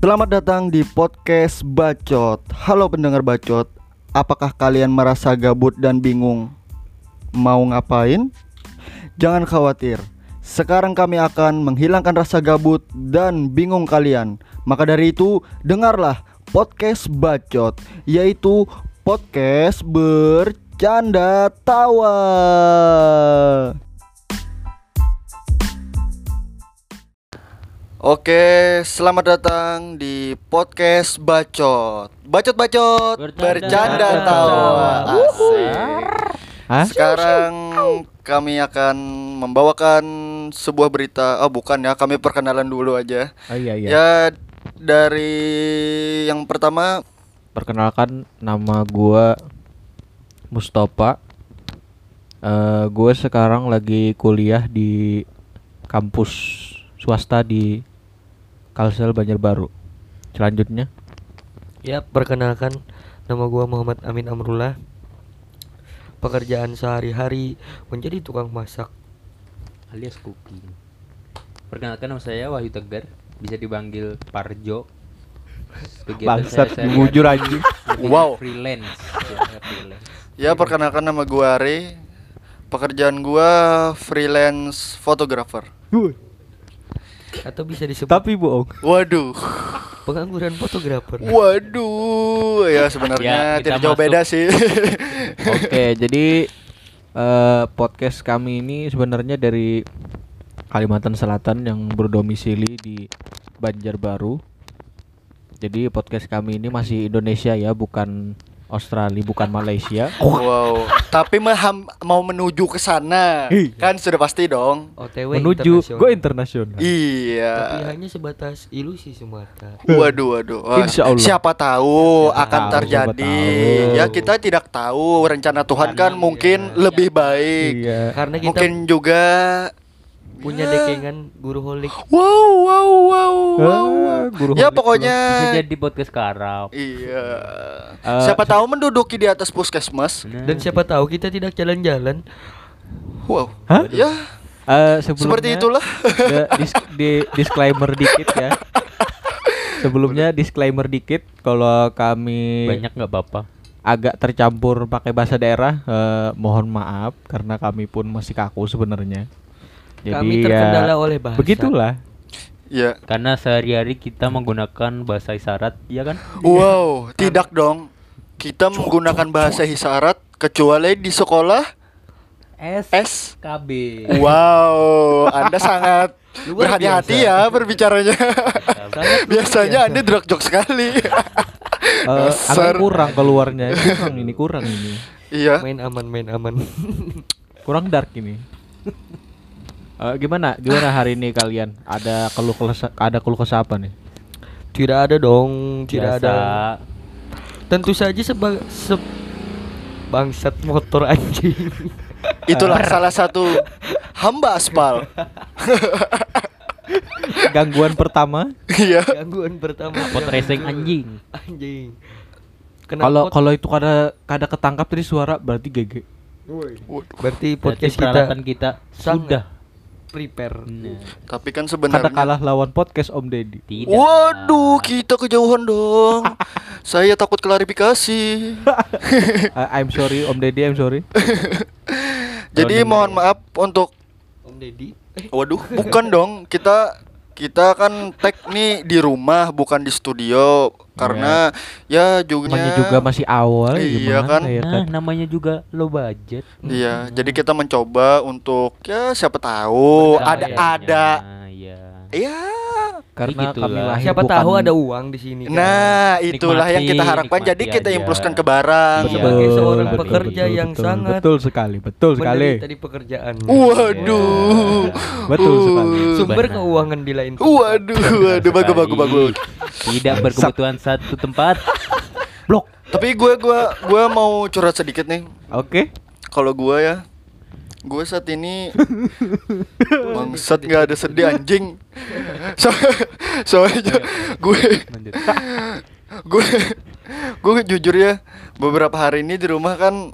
Selamat datang di podcast Bacot. Halo pendengar Bacot, apakah kalian merasa gabut dan bingung mau ngapain? Jangan khawatir. Sekarang kami akan menghilangkan rasa gabut dan bingung kalian. Maka dari itu, dengarlah podcast Bacot, yaitu podcast bercanda tawa. Oke, selamat datang di podcast Bacot. Bacot-bacot, Bercanda bercanda tawa. tawa. Asik. Hah? Sekarang kami akan membawakan sebuah berita. Oh, bukan ya, kami perkenalan dulu aja. Oh iya iya. Ya dari yang pertama Perkenalkan nama gua Mustafa. Eh gue sekarang lagi kuliah di kampus swasta di Kalsel Banjarbaru. Selanjutnya Ya, perkenalkan nama gua Muhammad Amin Amrullah. Pekerjaan sehari-hari menjadi tukang masak. alias cooking. Perkenalkan nama saya Wahyu Tegar, bisa dipanggil Parjo. Kegiatan bangsat saya bujur anjing. lebih Wow. freelance. Ya, freelance. ya perkenalkan nama gua Ari. Pekerjaan gua freelance fotografer. Atau bisa disebut Tapi bohong. Waduh. pengangguran fotografer. Waduh, ya sebenarnya Ya, tidak jauh masuk. beda sih. Oke, jadi eh podcast kami ini sebenarnya dari Kalimantan Selatan yang berdomisili di Banjarbaru. Jadi podcast kami ini masih Indonesia ya, bukan Australia, bukan Malaysia. wow, tapi maham- mau menuju ke sana. Iya. Kan sudah pasti dong. OTW Menuju internasional. go internasional. Tapi Iya. hanya sebatas ilusi semata. Waduh, waduh. Wah, Insya Allah. Siapa tahu Siapa akan tahu, terjadi. tahu. Ya kita tidak tahu rencana Tuhan kan Karena- mungkin iya. lebih baik. Iya. Karena kita Mungkin juga punya ya. dekengan guru holik. Wow, wow, wow, wow. Ah, guru Ya pokoknya Bisa jadi podcast karau. Iya. Eh, Siapa tahu menduduki di atas puskesmas. Nah, Dan siapa tahu kita tidak jalan-jalan. Wow. Hah? Ya, Eh, sebelumnya seperti itulah. da- dis- di- disclaimer dikit ya. Sebelumnya disclaimer dikit kalau kami banyak nggak apa-apa. agak tercampur pakai bahasa daerah eh, mohon maaf karena kami pun masih kaku sebenarnya. Jadi Kami ya, terkendala oleh bahasa. Begitulah. Ya. Karena sehari-hari kita menggunakan bahasa isyarat, ya kan? Wow, tidak dong. Kita menggunakan bahasa isyarat kecuali di sekolah S S. KB. Wow, Anda sangat berhati-hati ya berbicaranya. Biasanya biasa. Anda drag joke sekali. Eh, agak kurang keluarnya. Kurang ini kurang ini. Iya. Main aman, main aman. Kurang dark ini. Eh, gimana? Gimana hari ini kalian? Ada keluh kesah ada keluh kesah apa nih? Tidak ada dong, tidak Biasa. ada. Tentu saja sebagai se bangsat motor anjing. Itulah salah satu hamba aspal. Gangguan pertama Iya. Gangguan pertama. Pot racing anjing. Anjing. kalau kalau itu kada kada ketangkap tadi suara berarti GG. berarti Berarti podcast peralatan kita kita sudah. Prepare. Nah, Tapi kan sebenarnya kalah lawan podcast Om Deddy. tidak. Waduh, kita kejauhan dong. Saya takut klarifikasi. I'm sorry Om Deddy, I'm sorry. Jadi mohon maaf untuk Om Deddy. Waduh, bukan dong. Kita kita kan tag nih di rumah bukan di studio karena ya juga Namanya juga masih awal Iya gimana kan? ya Nah, kan? namanya juga low budget. Iya, jadi kita mencoba untuk ya siapa tahu ada ada Iya. ya. Karena Begitulah. kami lahir Siapa bukan tahu ada uang di sini. kan? Nah, itulah yang kita Nikmati, harapkan. Jadi nikmati kita aja. impulskan ke barang. Iya. Sebagai seorang betul, pekerja betul, yang betul, sangat betul sekali, betul sekali. menderita di pekerjaan. Waduh. Betul sekali. Sumber keuangan di lain. Waduh, waduh bagus bagus bagus. Tidak berkebutuhan satu tempat. Blok. Tapi gue gua gua mau curhat sedikit nih. Oke. Kalau gue ya, gue saat ini bangsat nggak ada sedih anjing. So, soalnya gue gue gue jujur ya beberapa hari ini di rumah kan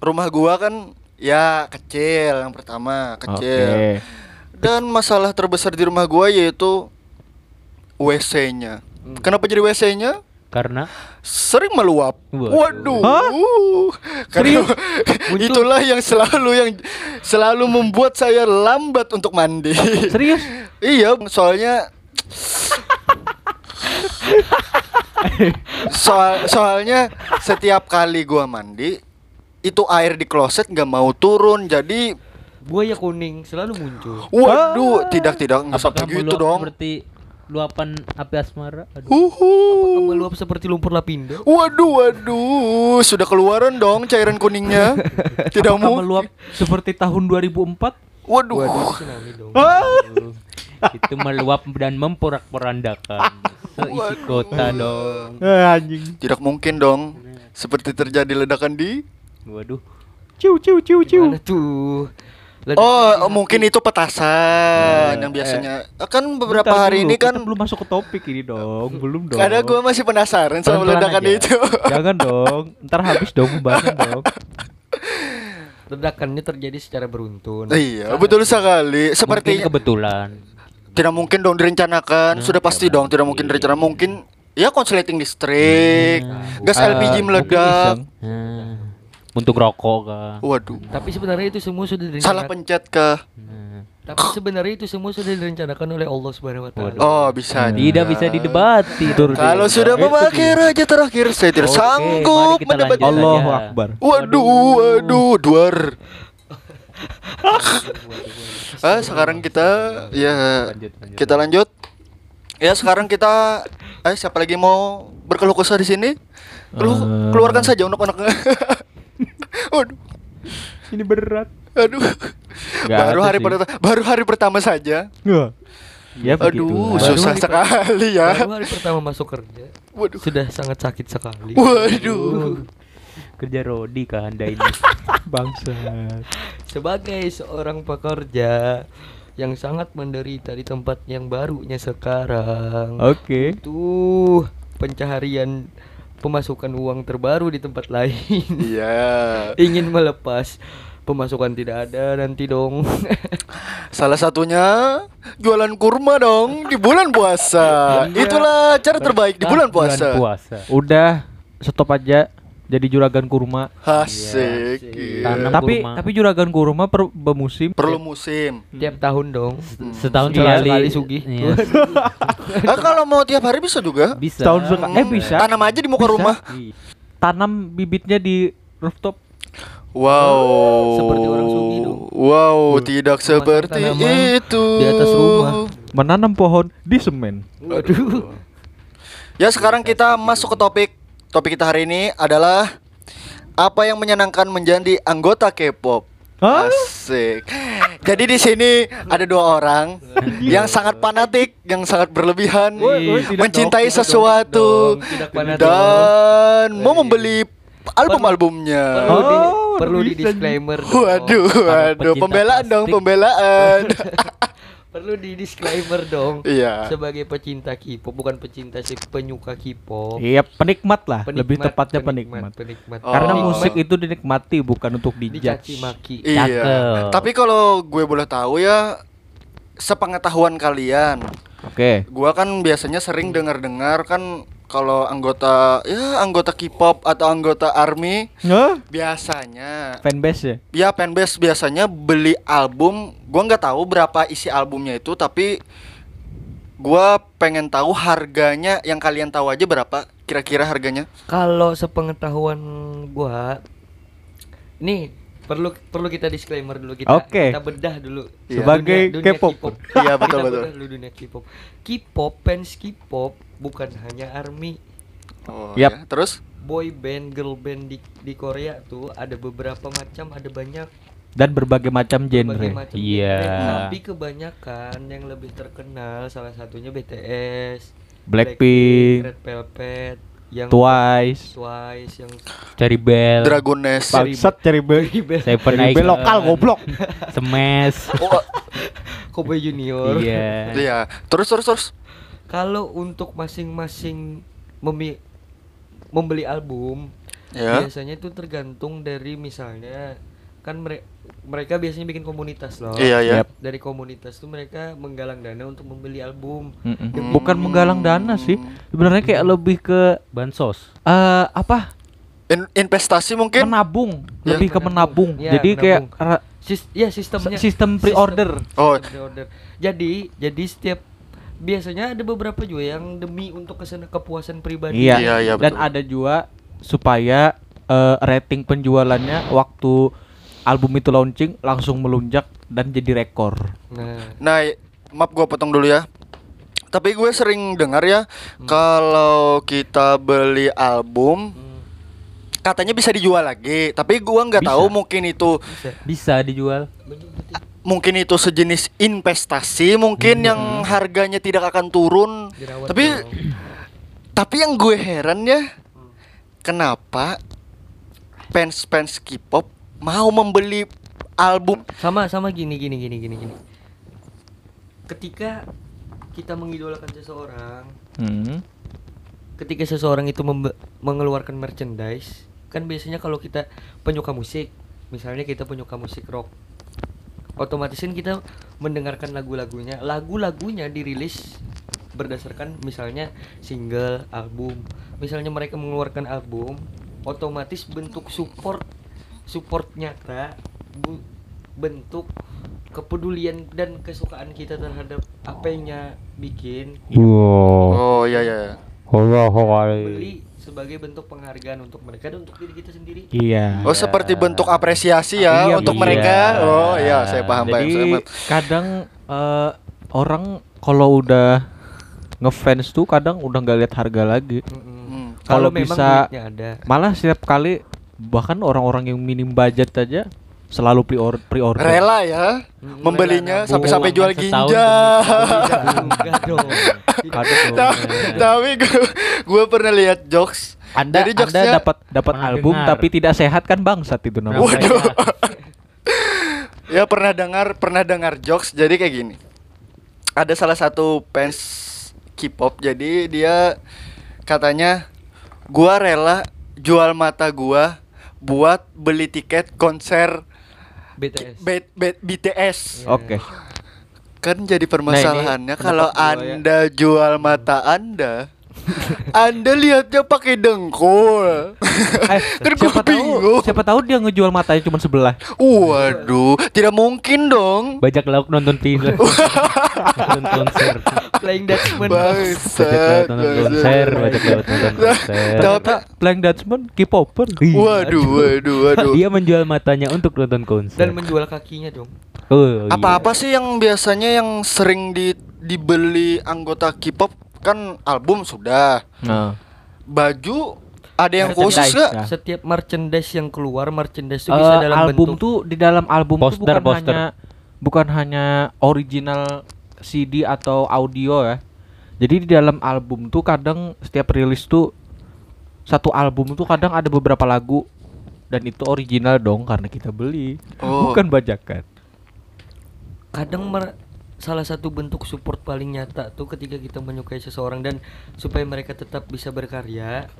rumah gua kan ya kecil yang pertama kecil Oke. dan masalah terbesar di rumah gua yaitu WC-nya. Kenapa jadi WC-nya? Karena Sering meluap. Waduh. Waduh. Hah? Karena itulah yang selalu yang selalu membuat saya lambat untuk mandi. Serius? iya, soalnya Soal soalnya setiap kali gua mandi itu air di kloset nggak mau turun jadi Buaya kuning selalu muncul. waduh tidak tidak nggak sampai gitu dong seperti luapan api asmara? Aduh. Uhu. Apakah meluap seperti lumpur lapindo? Waduh, waduh, sudah keluaran dong cairan kuningnya. Tidak Apakah mau. meluap seperti tahun 2004? Waduh. Waduh, tsunami dong. itu meluap dan memporak-porandakan seisi kota dong. Eh, anjing. Tidak mungkin dong. Seperti terjadi ledakan di Waduh. Ciu ciu ciu ciu. Gimana tuh? Ledakan Oh, di mungkin hati. itu petasan yang biasanya. Kan beberapa Bentar hari dulu, ini kan kita belum masuk ke topik ini dong, belum dong. Karena gue masih penasaran sama ledakan aja. itu. Jangan dong, ntar habis dong pembahasan dong. ledakannya terjadi secara beruntun. iya, betul sekali. Mungkin Seperti kebetulan. tidak mungkin dong direncanakan. Sudah pasti dong tidak mungkin direncanakan. Mungkin ya konsleting listrik, gas Eh, LPG mungkin meledak. Hmm. Untuk rokok kah? Waduh. Tapi sebenarnya itu semua sudah Salah direncanakan. pencet kah? Hmm. Tapi sebenarnya itu semua sudah direncanakan oleh Allah Subhanahu wa taala. Oh, bisa. Tidak juga. bisa didebati. Kalau sudah memakai raja terakhir saya tidak sanggup mendebat. lanjut Allahu. Akbar. Waduh, waduh, duar. ah, sekarang kita ya Lanjut, lanjut. kita lanjut. Ya, sekarang kita eh siapa lagi mau berkeluh kesah di sini? Keluh, Eh. keluarkan saja unek-uneknya. Ini berat. aduh. Nggak baru hari pertama baru hari pertama saja. Ya begitu. Aduh, Baru susah hari sekali ya. Baru hari pertama masuk kerja Waduh. sudah sangat sakit sekali. Waduh. Kerja Rodi kah anda ini? Bangsat. Sebagai seorang pekerja yang sangat menderita di tempat yang barunya sekarang. Oke. Tuh pencaharian pemasukan uang terbaru di tempat lain. Iya. Ingin melepas pemasukan tidak ada nanti dong. Salah satunya jualan kurma dong di bulan puasa. Itulah cara terbaik di bulan puasa. Bulan puasa. Udah stop aja jadi juragan kurma. Asik. Iya, iya. Tanam tapi kurma. tapi juragan kurma per bermusim. Perlu musim. Tiap tahun dong. Setahun Sekali- sekali. sekali sugih. Iya. Ah, kalau mau tiap hari bisa juga. Bisa. Setahun sekali. Eh bisa. Tanam aja di muka Bisa. rumah. Iya. Tanam bibitnya di rooftop. Wow. Seperti orang Sugi dong. Wow, tidak seperti itu. di atas rumah. Menanam pohon di semen. Waduh. Ya, sekarang kita masuk ke topik. Topik kita hari ini adalah apa yang menyenangkan menjadi anggota K-pop. Asik. Jadi di sini ada dua orang yang sangat fanatik, yang sangat berlebihan, woi, tidak mencintai dong, sesuatu dong, fanatik dan mau membeli album-albumnya. Perlu di Oh, perlu di disclaimer. dong. Waduh, waduh, pembelaan dong, pembelaan. Perlu di disclaimer dong. Iya. Sebagai pecinta K-pop bukan pecinta sih penyuka K-pop. Iya, penikmat lah. Penikmat, Lebih tepatnya penikmat. penikmat. Oh. Karena Penikmat. musik itu dinikmati bukan untuk dicaci dijudge. maki. Iya. Tapi kalau gue boleh tahu ya sepengetahuan kalian, Oke. gua kan biasanya sering dengar-dengar kan kalau anggota ya anggota K-pop atau anggota ARMY Hah? biasanya Fanbase ya? ya fanbase biasanya beli album gua nggak tahu berapa isi albumnya itu tapi gua pengen tahu harganya yang kalian tahu aja berapa kira-kira harganya Kalau sepengetahuan gua nih perlu perlu kita disclaimer dulu kita Oke. kita bedah dulu. Sebagai K-pop. Iya, betul, Kita betul. bedah dulu dunia K-pop K-pop fans K-pop bukan hanya ARMY oh Yap. ya. terus boy band girl band di di Korea tuh ada beberapa macam ada banyak Dan berbagai macam genre. Iya. genre. tapi kebanyakan yang lebih terkenal salah satunya BTS Blackpink, Red Velvet yang Twice, Twice yang Cari bel. Dragon Nest Bangsat cari be Seven cari be Icon. lokal goblok. Smash. oh, Kobe Junior Iya. iya terus terus terus Kalau untuk masing-masing memi- membeli album, ya biasanya itu tergantung dari misalnya kan mere- mereka biasanya bikin komunitas loh. Iya ya. Yap. Dari komunitas tuh mereka menggalang dana untuk membeli album. Mm-mm. Bukan menggalang dana sih. Sebenarnya kayak lebih ke Bansos. eh apa? In- investasi mungkin. Menabung, Ya. lebih ke menabung. Ya, Jadi kayak menabung. ra- Sis ya sistemnya sistem pre-order. Oh. sistem pre-order. Jadi jadi setiap biasanya ada beberapa juga yang demi untuk ke sana kepuasan pribadi. Iya. Iya, iya, Dan betul. ada juga supaya eh, rating penjualannya waktu album itu launching langsung melunjak dan jadi rekor. Nah, Nah, maaf gua potong dulu ya. Tapi gue sering dengar ya kalau kita beli album hmm, katanya bisa dijual lagi, tapi gua nggak tahu mungkin itu bisa. Bisa dijual. Mungkin itu sejenis investasi mungkin yang harganya tidak akan turun. Dirawat Tapi dong. tapi yang gue heran ya kenapa fans-fans K-pop mau membeli album sama sama gini gini gini gini gini. Ketika kita mengidolakan seseorang, Hmm. ketika seseorang itu mengeluarkan merchandise, kan biasanya kalau kita penyuka musik, misalnya kita penyuka musik rock, otomatis kan kita mendengarkan lagu-lagunya, lagu-lagunya dirilis berdasarkan misalnya single, album. Misalnya mereka mengeluarkan album, otomatis bentuk support support nyata, bu- bentuk kepedulian dan kesukaan kita terhadap apa yang bikin Wow. Oh iya iya. beli sebagai bentuk penghargaan untuk mereka dan untuk diri kita sendiri. Iya. Oh seperti bentuk apresiasi ya Iya, untuk iya. mereka. Oh iya saya paham. Jadi saya paham. kadang eh, orang kalau udah ngefans tuh kadang udah nggak lihat harga lagi. Mm-mm. Hmm. Kalau memang bisa- ada. Malah setiap kali bahkan orang-orang yang minim budget aja selalu pre-order. Rela ya Mm, membelinya sampai-sampai jual ginjal. Enggak dong. Tapi gue gue pernah lihat jokes. Anda Jadi Anda jokesnya dapat dapat album dengar. tapi tidak sehat kan bangsat itu namanya. Waduh. ya pernah dengar pernah dengar jokes jadi kayak gini. Ada salah satu fans K-pop jadi dia katanya gua rela jual mata gua buat beli tiket konser BTS. B- B- BTS. Oke. Kan jadi permasalahannya pendapat kalau ya. Anda jual mata Anda Anda lihatnya pakai dengkul. Eh, Kan siapa tahu bingung. siapa tahu dia ngejual matanya cuma sebelah. Waduh, tidak mungkin dong. Bajak lauk nonton film. nonton konser. Playing Dutchman. Bajak laut nonton konser. Bajak laut nonton konser. Tapi Playing Dutchman K-popper. waduh, waduh, waduh. Dia menjual matanya untuk nonton konser. Dan menjual kakinya dong. Oh, iya. Apa-apa sih yang biasanya yang sering di, dibeli anggota K-pop kan album sudah. Nah. Baju ada yang khusus gak? Ya. Setiap merchandise yang keluar, merchandise itu Eh, bisa dalam album bentuk tuh di dalam album tuh Poster, bukan poster. hanya bukan hanya original CD atau audio ya. Jadi di dalam album tuh kadang setiap rilis tuh satu album tuh kadang ada beberapa lagu dan itu original dong karena kita beli, Oh. bukan bajakan. kadang mer- salah satu bentuk support paling nyata tuh ketika kita menyukai seseorang dan supaya mereka tetap bisa berkarya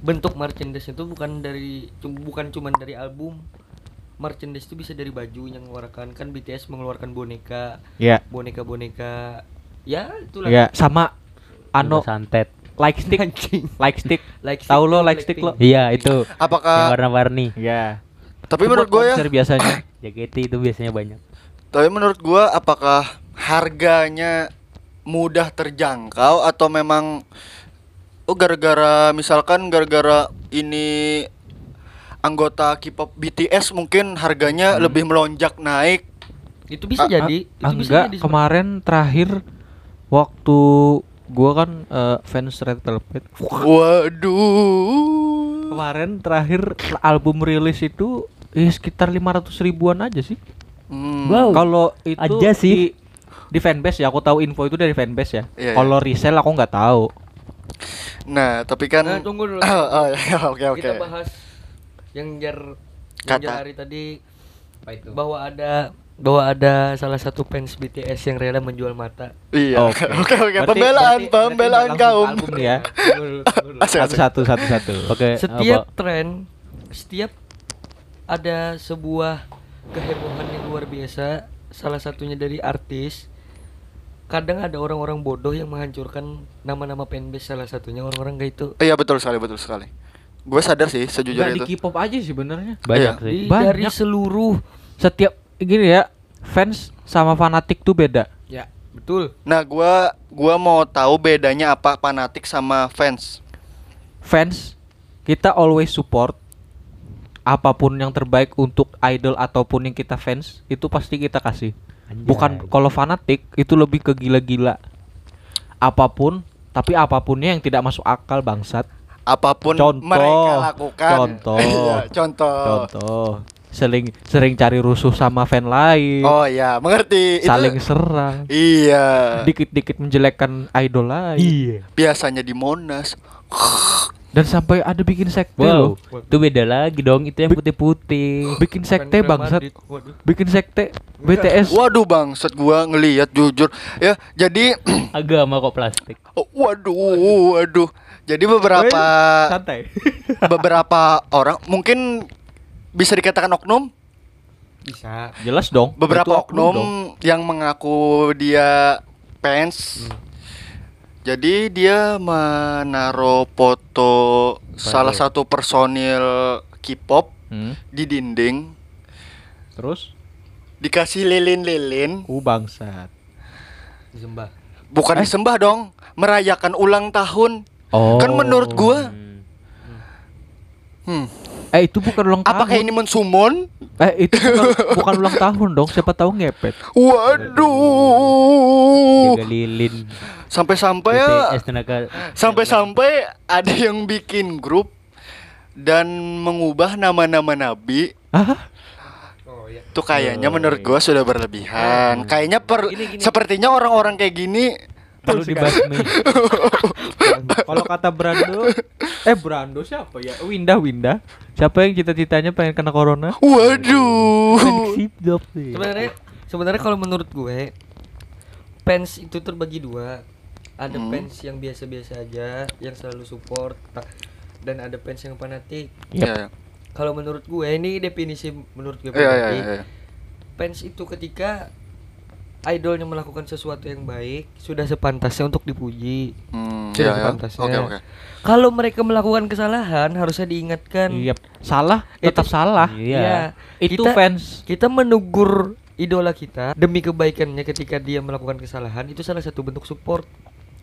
bentuk merchandise itu bukan dari bukan cuman dari album merchandise itu bisa dari baju yang mengeluarkan kan BTS mengeluarkan boneka Ya, boneka boneka ya itulah ya sama Ano santet. like stick, Anjing. like stick. Like Tahu lo like stick lo? Iya, itu. Apakah warna-warni. Ya. tapi Itu menurut gue ya, biasanya. JKT itu biasanya banyak. Tapi menurut gua apakah harganya mudah terjangkau atau memang oh gara-gara misalkan gara-gara ini anggota K-pop BTS mungkin harganya lebih melonjak naik. itu bisa Ah, jadi itu Ah, bisa enggak, jadi kemarin terakhir waktu gua kan eh, fans Red Velvet. Waduh. Kemarin terakhir album rilis itu eh, sekitar 500 ribuan aja sih. Hmm. Wow. Kalau itu Aja sih. di, di fanbase ya, aku tahu info itu dari fanbase ya. Iya, Kalau resell aku nggak tahu. Nah, tapi kan Nah, tunggu dulu. Oh, iya, oke oke. kita bahas yang jar yang Kata. jar hari tadi bahwa ada bahwa ada salah satu fans BTS yang rela menjual mata. Iya. Oke. Oke oke Berarti- pembelaan berarti- pembelaan berarti kaum. album ya. Satu satu satu satu. Oke. setiap apa? tren, setiap ada sebuah kehebohan yang luar biasa salah satunya dari artis kadang ada orang-orang bodoh yang menghancurkan nama-nama fanbase salah satunya orang-orang kayak itu Iya betul sekali betul sekali. Gue sadar sih sejujurnya Nggak di itu. K-pop aja sih benernya. Banyak Iya. sih. Di- Banyak. dari seluruh Setiap gini ya, fans sama fanatik tuh beda. ya betul Nah, gua gua mau tahu bedanya apa fanatik sama fans. Fans kita always support apa pun yang terbaik untuk idol ataupun yang kita fans itu pasti kita kasih. Anjay. Bukan kalau fanatik itu lebih ke gila-gila. Apa pun, tapi apapunnya yang tidak masuk akal bangsat. Apa pun Contoh. mereka lakukan. Contoh. Iya, contoh. Contoh, sering sering cari rusuh sama fan lain, Oh iya, mengerti. Itu- saling serang, Iya. dikit-dikit menjelekkan idol lain, Iya. Biasanya di Monas. dan sampai ada bikin sekte Wow, loh. itu beda lagi dong. Itu yang putih-putih. Bikin sekte bangsat. Bikin sekte BTS. Waduh bangsat gua ngelihat jujur. Ya, jadi Agama kok plastik. Oh, waduh, waduh. Jadi beberapa Santai. beberapa orang mungkin bisa dikatakan oknum, bisa Jelas dong. beberapa itu oknum dong. yang mengaku dia fans. Jadi dia menaruh foto salah satu personil K-pop Hmm, di dinding, Terus, dikasih lilin-lilin, uh bangsat. disembah bukan Eh? disembah dong, merayakan ulang tahun. Oh. Kan menurut gua, Hmm. hmm, Eh itu bukan ulang tahun. apakah ini mensumon? Eh itu bukan, bukan ulang tahun dong. Siapa tahu ngepet. Waduh. Jaga lilin. Sampai-sampai ya sampai-sampai ada yang bikin grup dan mengubah nama-nama nabi. Oh iya Tuh kayaknya Oh, menurut gua sudah berlebihan. Kayaknya per Gini, gini. sepertinya orang-orang kayak gini Perlu dibasmi. kalau kata Brando, eh Brando siapa ya? Winda Winda. Siapa yang cita-citanya pengen kena corona? waduh. Sebenarnya sebenarnya kalau menurut gue fans itu terbagi dua ada Hmm. fans yang biasa-biasa aja yang selalu support ta- dan ada fans yang fanatik Iya, kalau menurut gue ini definisi menurut gue iya, iya, pribadi iya. fans itu ketika idolnya melakukan sesuatu yang baik sudah sepantasnya untuk dipuji Hmm, sudah iya, iya. sepantasnya Oke, oke. kalau mereka melakukan kesalahan harusnya diingatkan Iya, salah, tetap Itu- salah. Iya. Itu kita- fans. kita menegur idola kita demi kebaikannya ketika dia melakukan kesalahan itu salah satu bentuk support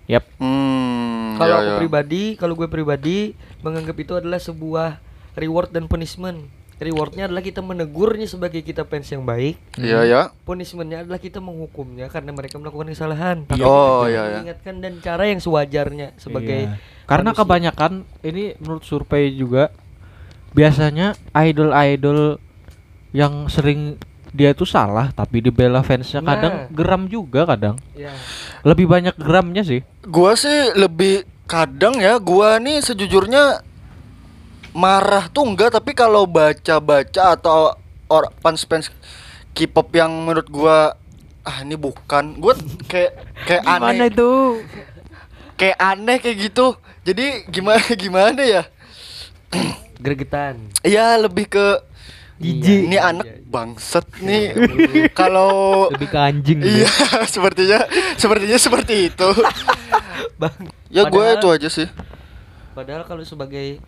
Yap. Hmm, kalau iya, aku iya. pribadi kalau gue pribadi menganggap itu adalah sebuah reward dan punishment rewardnya adalah kita menegurnya sebagai kita fans yang baik Iya, ya. punishmentnya adalah kita menghukumnya karena mereka melakukan kesalahan Oh, Kita iya, iya. mengingatkan dan cara yang sewajarnya sebagai Iya. Karena manusia. kebanyakan ini menurut survei juga biasanya idol-idol yang sering dia tuh salah tapi dibela fansnya Nah. kadang geram juga kadang. ya Lebih banyak geramnya sih. Gua sih lebih kadang ya, gua nih sejujurnya marah tuh enggak, tapi kalau baca-baca atau or fans-fans K-pop yang menurut gua ah ini bukan, gua kayak kayak aneh, itu? kayak aneh kayak gitu. Jadi gimana gimana ya? gregetan Iya lebih ke Jijik. Ini Iya, anak iya. bangset nih. Kalau Lebih ke anjing iya sepertinya sepertinya seperti itu. bang Ya gue itu aja sih. Padahal kalau sebagai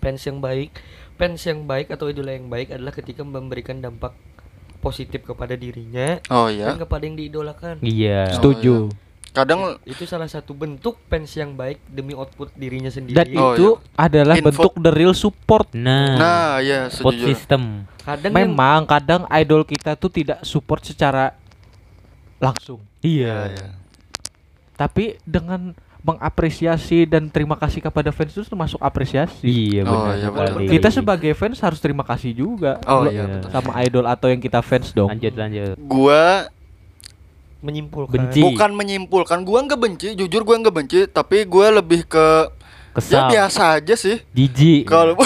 fans yang baik, fans yang baik atau idola yang baik adalah ketika memberikan dampak positif kepada dirinya Oh iya. dan kepada yang diidolakan. Iya. Setuju. Kadang Itu salah satu bentuk fans yang baik demi output dirinya sendiri. Dan Oh, itu adalah Info- bentuk the real support. Nah, nah ya support sejujurnya. system. Kadang yang- Memang kadang idol kita tuh tidak support secara langsung. Iya. Tapi dengan mengapresiasi dan terima kasih kepada fans itu termasuk apresiasi. Iya Oh, benar. iya, sekali. Kita sebagai fans harus terima kasih juga Oh, iya, betul. sama idol atau yang kita fans dong. lanjut lanjut. Gua menyimpulkan Benci. bukan menyimpulkan, gua nggak benci, jujur gua nggak benci, tapi gua lebih ke ya Kesal. biasa aja sih. Jijik. Kalau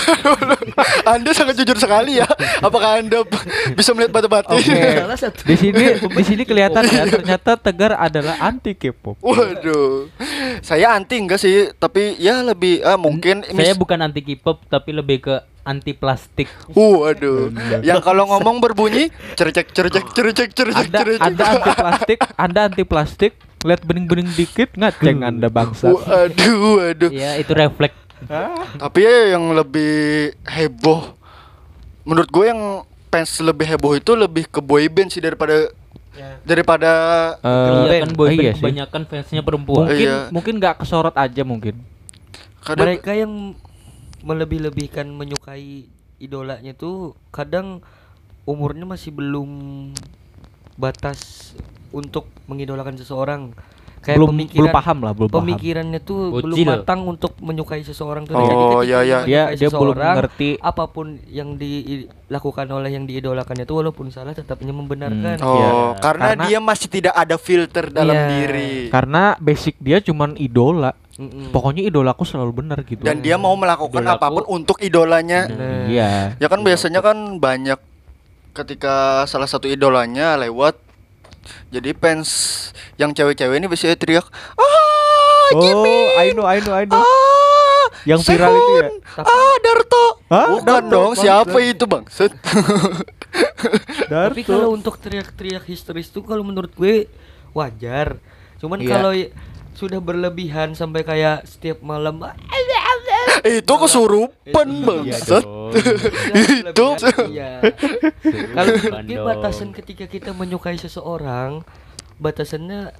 Anda sangat jujur sekali ya. Apakah Anda bisa melihat batu-batu? Oke. salah satu Di sini di sini kelihatan ya ternyata Tegar adalah anti K-pop. Waduh. Saya anti enggak sih, tapi ya lebih ah mungkin saya mis- bukan anti K-pop tapi lebih ke anti plastik. Waduh. Yang kalau ngomong berbunyi cercek cercek cercek cercek Anda cercek. Anda anti plastik, Anda anti plastik, lihat bening-bening dikit ngaceng Anda bangsa. Waduh, waduh. Ya, itu refleks. Tapi ya yang lebih heboh menurut gue yang fans lebih heboh itu lebih ke boyband sih daripada daripada Eh, Iya kan boyband iya sih. kebanyakan fansnya perempuan. Mungkin Iya. mungkin nggak kesorot aja mungkin. kadang mereka yang melebih-lebihkan menyukai idolanya tuh kadang umurnya masih belum batas untuk mengidolakan seseorang kayak belum pemikiran belum paham lah, belum paham. pemikirannya tuh Bocil. belum matang untuk menyukai seseorang tuh Oh, iya, iya. menyukai Dia dia belum ngerti. apa pun yang dilakukan oleh yang diidolakannya itu walaupun salah tetapnya membenarkan Hmm. Oh, Iya. karena, Karena- dia masih tidak ada filter dalam Iya. diri. Karena basic dia cuman idola. Mm-mm. Pokoknya idolaku selalu benar gitu. Dan dia mau melakukan Idolaku. apa pun untuk idolanya. Nah, Iya. Ya kan biasanya kan banyak ketika salah satu idolanya lewat jadi fans yang cewek-cewek ini biasanya teriak, "Ah, Oh, Jimin! I know, I know, I know. Ah, Yang viral itu ya? Sehun! Ah, Darto. Hah? Bukan Darto, dong, siapa itu, Bang? Tapi kalau untuk teriak-teriak histeris tuh kalau menurut gue wajar. Cuman Iya. kalau sudah berlebihan sampai kayak setiap malam itu kesurupan, Bang. Set. Itu. Iya. Kalau Bandung. batasan ketika kita menyukai seseorang, batasannya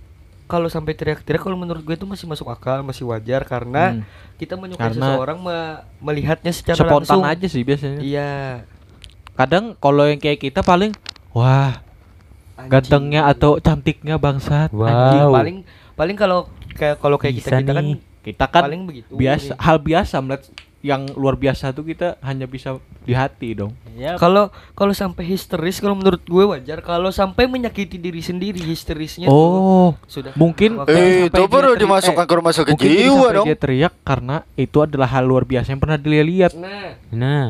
kalau sampai teriak-teriak kalau menurut gue itu masih masuk akal, masih wajar karena Hmm. kita menyukai Karena seseorang me- melihatnya secara Spontan langsung. aja sih biasanya. Iya. Kadang kalau yang kayak kita paling wah, Anjing. gantengnya atau cantiknya bangsat. Anjing, Wow. paling paling kalau kayak kalau kayak kita Bisa kita kan nih. Kita kan paling begitu biasa ini. hal biasa melihat yang luar biasa tuh kita hanya bisa di hati dong. Ya, Kalau kalau sampai histeris kalau menurut gue wajar. Kalau sampai menyakiti diri sendiri histerisnya Oh, tuh sudah mungkin Eh, sampai itu dia baru teriak- dimasukkan eh, ke rumah sakit jiwa dong. dia teriak karena itu adalah hal luar biasa yang pernah dia lihat. Nah, Nah,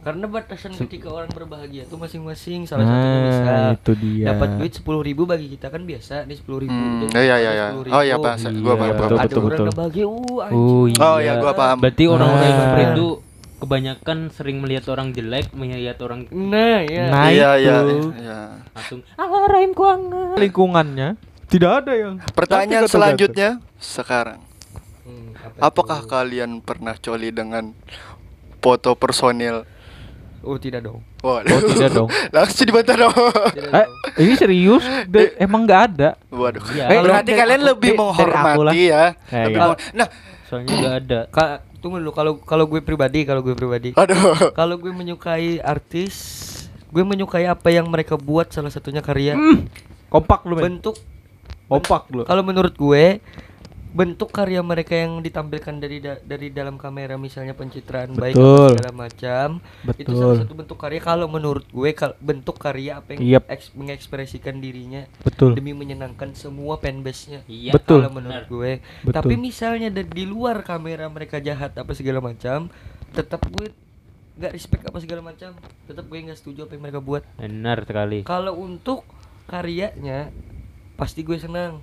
karena batasan ketika orang berbahagia tuh masing-masing. Salah Nah, bisa itu dia. dapat duit sepuluh ribu bagi kita kan biasa nih sepuluh ribu. Hmm, iya iya iya. 10.000. Oh iya, Pak. Gua Iya, paham, betul, Ada betul, orang betul. yang bahagia, uh oh anjing. Oh iya, gua paham. Berarti orang-orang Nah. seperti itu kebanyakan sering melihat orang jelek, melihat orang Nah, ya. Nah, Iya iya itu. iya. langsung lingkungannya tidak ada yang Pertanyaan Cantik atau selanjutnya sekarang. Hmm, apa Apakah itu? kalian pernah coli dengan foto personil? Oh, tidak dong. Waduh. Oh, tidak dong. Langsung dibantah dong. Eh, ini serius? De- emang nggak ada. Waduh. Iya. Eh, Berarti kalian aku- lebih menghormati ya. Eh, Lebih iya. meng- Nah, soalnya nggak ada. Ka- tunggu dulu kalau kalau gue pribadi, kalau gue pribadi. aduh. Kalau gue menyukai artis, gue menyukai apa yang mereka buat salah satunya karya. Kompak lu. Bentuk Kompak lu. kalau menurut gue bentuk karya mereka yang ditampilkan dari da- dari dalam kamera misalnya pencitraan baik Betul. apa segala macam itu salah Betul. satu bentuk karya kalau menurut gue kal- bentuk karya apa yang Yep. eks- mengekspresikan dirinya Betul. demi menyenangkan semua fanbase-nya Iya. Betul. kalau menurut gue Betul. tapi misalnya da- di luar kamera mereka jahat apa segala macam tetap gue nggak respect apa segala macam tetap gue nggak setuju apa yang mereka buat Benar sekali. kalau untuk karyanya pasti gue senang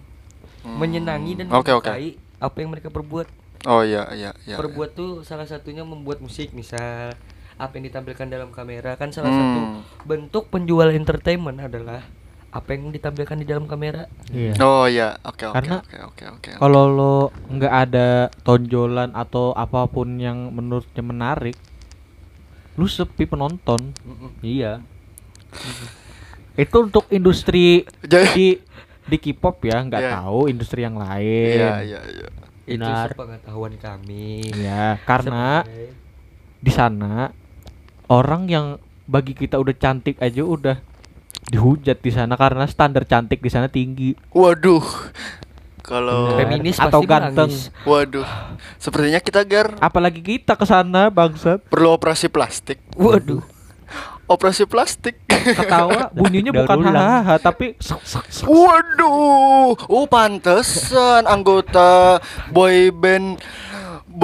Hmm. menyenangi dan oke. menyukai apa yang mereka perbuat Oh iya iya iya. perbuat tuh salah satunya membuat musik misal apa yang ditampilkan dalam kamera kan salah Hmm. satu bentuk penjual entertainment adalah apa yang ditampilkan di dalam kamera Iya. Oh iya, oke oke oke oke oke. Kalau lo nggak ada tonjolan atau apa pun yang menurutnya menarik, lu sepi penonton. Iya. Itu untuk industri Jadi- di K-pop ya, nggak Iya. tahu industri yang lain. Iya iya iya. itu Benar. sepengetahuan kami Ya, karena Sebagai- di sana orang yang bagi kita udah cantik aja udah dihujat di sana karena standar cantik di sana tinggi. Waduh. Kalau feminis Atau pasti ganteng. menangis. waduh. Sepertinya kita gar Apalagi kita ke sana bangsat. perlu operasi plastik. waduh Operasi plastik. Ketawa bunyinya Daur bukan ulang. hahaha tapi sek, sek, sek. Waduh, oh pantesan anggota boy band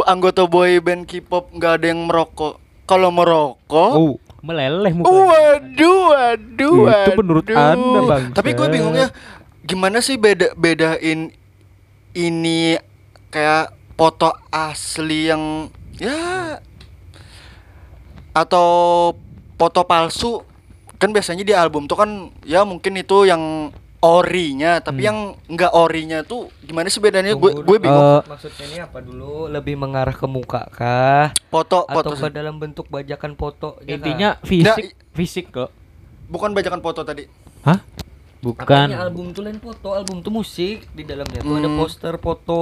anggota boy band K-pop nggak ada yang merokok. Kalau merokok, Oh, Meleleh mukanya. waduh, waduh, Itu menurut waduh. Anda, Bang. Tapi gue bingungnya gimana sih beda bedain ini kayak foto asli yang ya atau foto palsu kan biasanya di album tuh kan ya mungkin itu yang orinya tapi Hmm. yang enggak orinya tuh gimana sih bedanya gue gue bingung Eh, Maksudnya ini apa dulu? Lebih mengarah ke muka kah? foto Atau foto ke dalam bentuk bajakan foto? Intinya fisik, fisik kok. bukan bajakan foto tadi Hah? Bukan. Makanya album tuh lain foto, album tuh musik di dalamnya tuh ada Hmm. poster foto,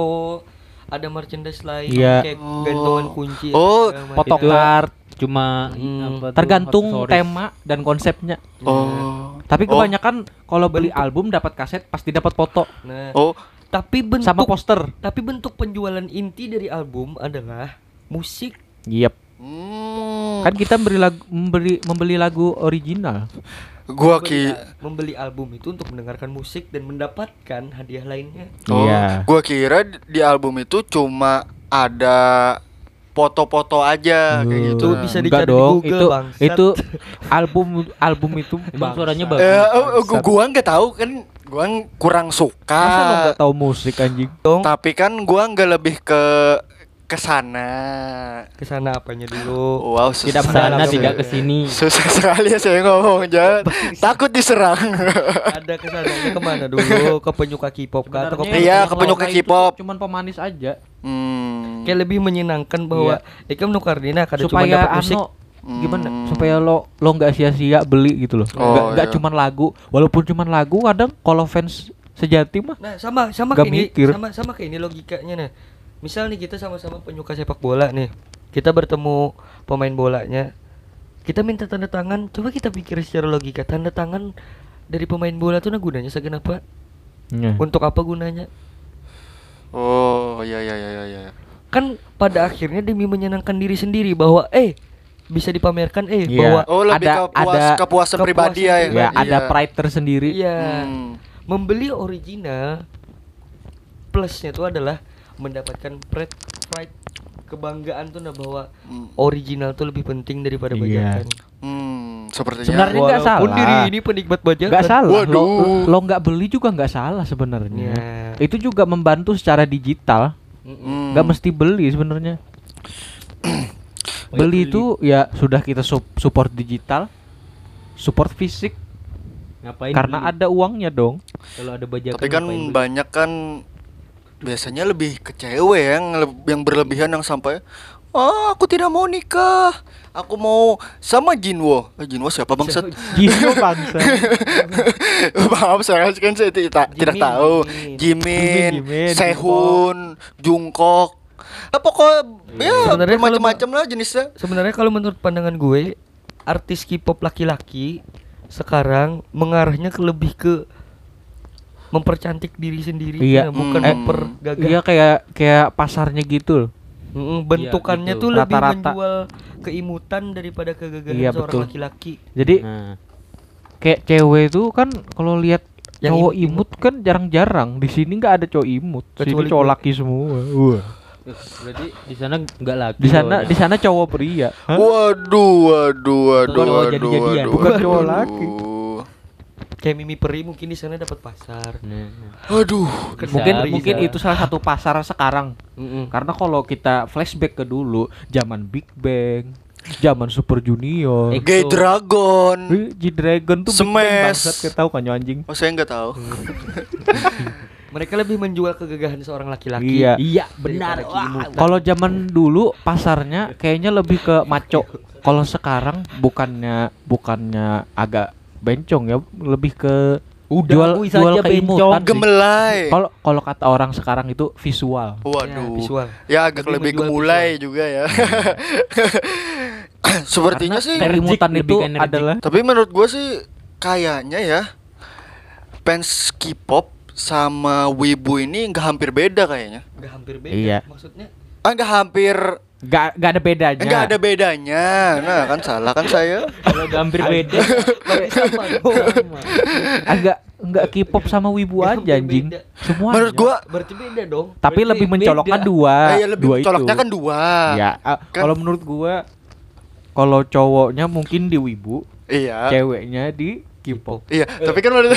ada merchandise lain Iya. kayak Oh. gantungan kunci. Oh, segala macam. Foto Itu card Cuma Hmm. tergantung aksesoris. tema dan konsepnya. oh Tapi Oh. kebanyakan kalau beli album dapat kaset pasti dapat foto Nah, oh tapi bentuk sama poster. tapi bentuk penjualan inti dari album adalah musik. Yep. Hmm. Kan kita membeli lagu membeli membeli lagu original. gua Membeli, ki membeli album itu untuk mendengarkan musik dan mendapatkan hadiah lainnya. oh, Iya. gua kira di album itu cuma ada foto-foto aja kayak gitu Itu bisa Enggak dicari di dong, Google, itu bangsat. itu album album itu Emang suaranya bangsat. bagus. Eh, oh, gua, gua nggak tahu kan gua kurang Masa lo suka nggak tahu musik anjing? Dong, tapi kan gua nggak lebih ke ke sana ke sana apanya dulu. wow susah Tidak Sana mendalam tidak ya. ke sini. susah sekali ya saya ngomong jangan takut diserang ada ke sananya ke mana dulu? Ke penyuka K-pop kah atau ke Iya, ke penyuka lain itu K-pop. Cuman pemanis aja hmm. kayak lebih menyenangkan bahwa Ika menukardina kada cuma supaya dapat musik. ano gimana Hmm. supaya lo lo nggak sia-sia beli gitu loh Oh, nggak iya. cuman lagu walaupun cuman lagu kadang kalau fans sejati mah Nah, sama sama Nggak kayak ini mikir. sama sama kayak ini logikanya nah. Misal nih kita sama-sama penyuka sepak bola nih. Kita bertemu pemain bolanya. Kita minta tanda tangan, coba kita pikir secara logika, tanda tangan dari pemain bola tuh nah gunanya segenapa? Iya. Untuk apa gunanya? oh ya ya ya ya ya Kan pada akhirnya demi menyenangkan diri sendiri bahwa eh bisa dipamerkan eh Iya. bahwa oh lebih Ada- ke puas ada kepuasan pribadi ya, ya Iya. ada pride tersendiri iya Hmm. membeli original plusnya itu adalah mendapatkan pride, pride kebanggaan tuh nah bahwa Hmm. original tuh lebih penting daripada Iya. bajakan. Hmm, sepertinya Sebenarnya nggak salah. diri ini penikmat bajakan. nggak salah lo Waduh. lo nggak beli juga nggak salah sebenarnya Iya. itu juga membantu secara digital Mm-mm. Hmm. nggak mesti beli sebenarnya beli itu ya sudah kita sup- support digital support fisik Ngapain? karena beli? ada uangnya dong kalau ada bajakan. Tapi kan banyak kan biasanya lebih ke cewek yang yang berlebihan yang sampai Ah, aku tidak mau nikah. Aku mau sama Jinwo. Eh, Jinwo siapa bangsat? Gino bangsa Maaf saya kan saya tidak, tidak tahu. Jimin. Jimin, Sehun, Jungkook. Ah, pokoknya ya Sebenarnya kalau macam-macam lah jenisnya. Sebenarnya kalau menurut pandangan gue, artis K-pop laki-laki sekarang mengarahnya ke lebih ke mempercantik diri sendiri Iya. bukan Hmm. mempergagah. Iya kayak kayak pasarnya gitu loh. Mm, bentukannya gitu. tuh lebih Rata-rata. menjual keimutan daripada kegagahan Iya, seorang betul. laki-laki. Jadi Nah, kayak cewek itu kan kalau lihat Yang cowok imut-imut. imut kan jarang-jarang. Di sini nggak ada cowok imut. Di sini Kecuali cowok laki semua. Wah. berarti di sana nggak laki. Di sana di sana cowok pria. Hah? Waduh, waduh, waduh, Bukan waduh, waduh, Bukan waduh. cowok laki. Kayak Mimi Peri mungkin di sana dapat pasar. Nah, nah. Aduh. Bisa, Mungkin bisa. mungkin itu salah satu pasar sekarang. Mm-mm. Karena kalau kita flashback ke dulu, zaman Big Bang, zaman Super Junior, Gay Exo. Dragon. G Dragon tuh Big Bang Smash. kita tahu kan anjing. Oh, saya nggak tahu. Mereka lebih menjual kegagahan seorang laki-laki. Iya. Iya, benar. Kalau zaman dulu pasarnya kayaknya lebih ke maco. Kalau sekarang bukannya bukannya agak bencong ya, lebih ke Udah, jual akui jual saja keimutan. Gemelai. Kalau kalau kata orang sekarang itu visual. Ya, Waduh. visual. Ya agak Lebih lebih gemulai juga ya. Sepertinya Karena sih. keimutan itu energik. adalah Tapi menurut gue sih kayaknya ya fans K-pop sama Wibu ini nggak hampir beda kayaknya. Nggak hampir beda. Iya. Maksudnya Ah nggak hampir, nggak nggak ada bedanya. nggak ada bedanya. Nah kan salah kan saya. Kalau hampir beda. agak nggak K-pop sama wibu Ya, aja anjing. Semua. Menurut gua Berarti beda dong. tapi berarti lebih mencolokkan beda. dua. eh, ya lebih dua coloknya itu. kan dua. Ya, ah, Kan- kalau menurut gua kalau cowoknya mungkin di wibu, Iya. ceweknya di K-pop. Iya, tapi kan menurut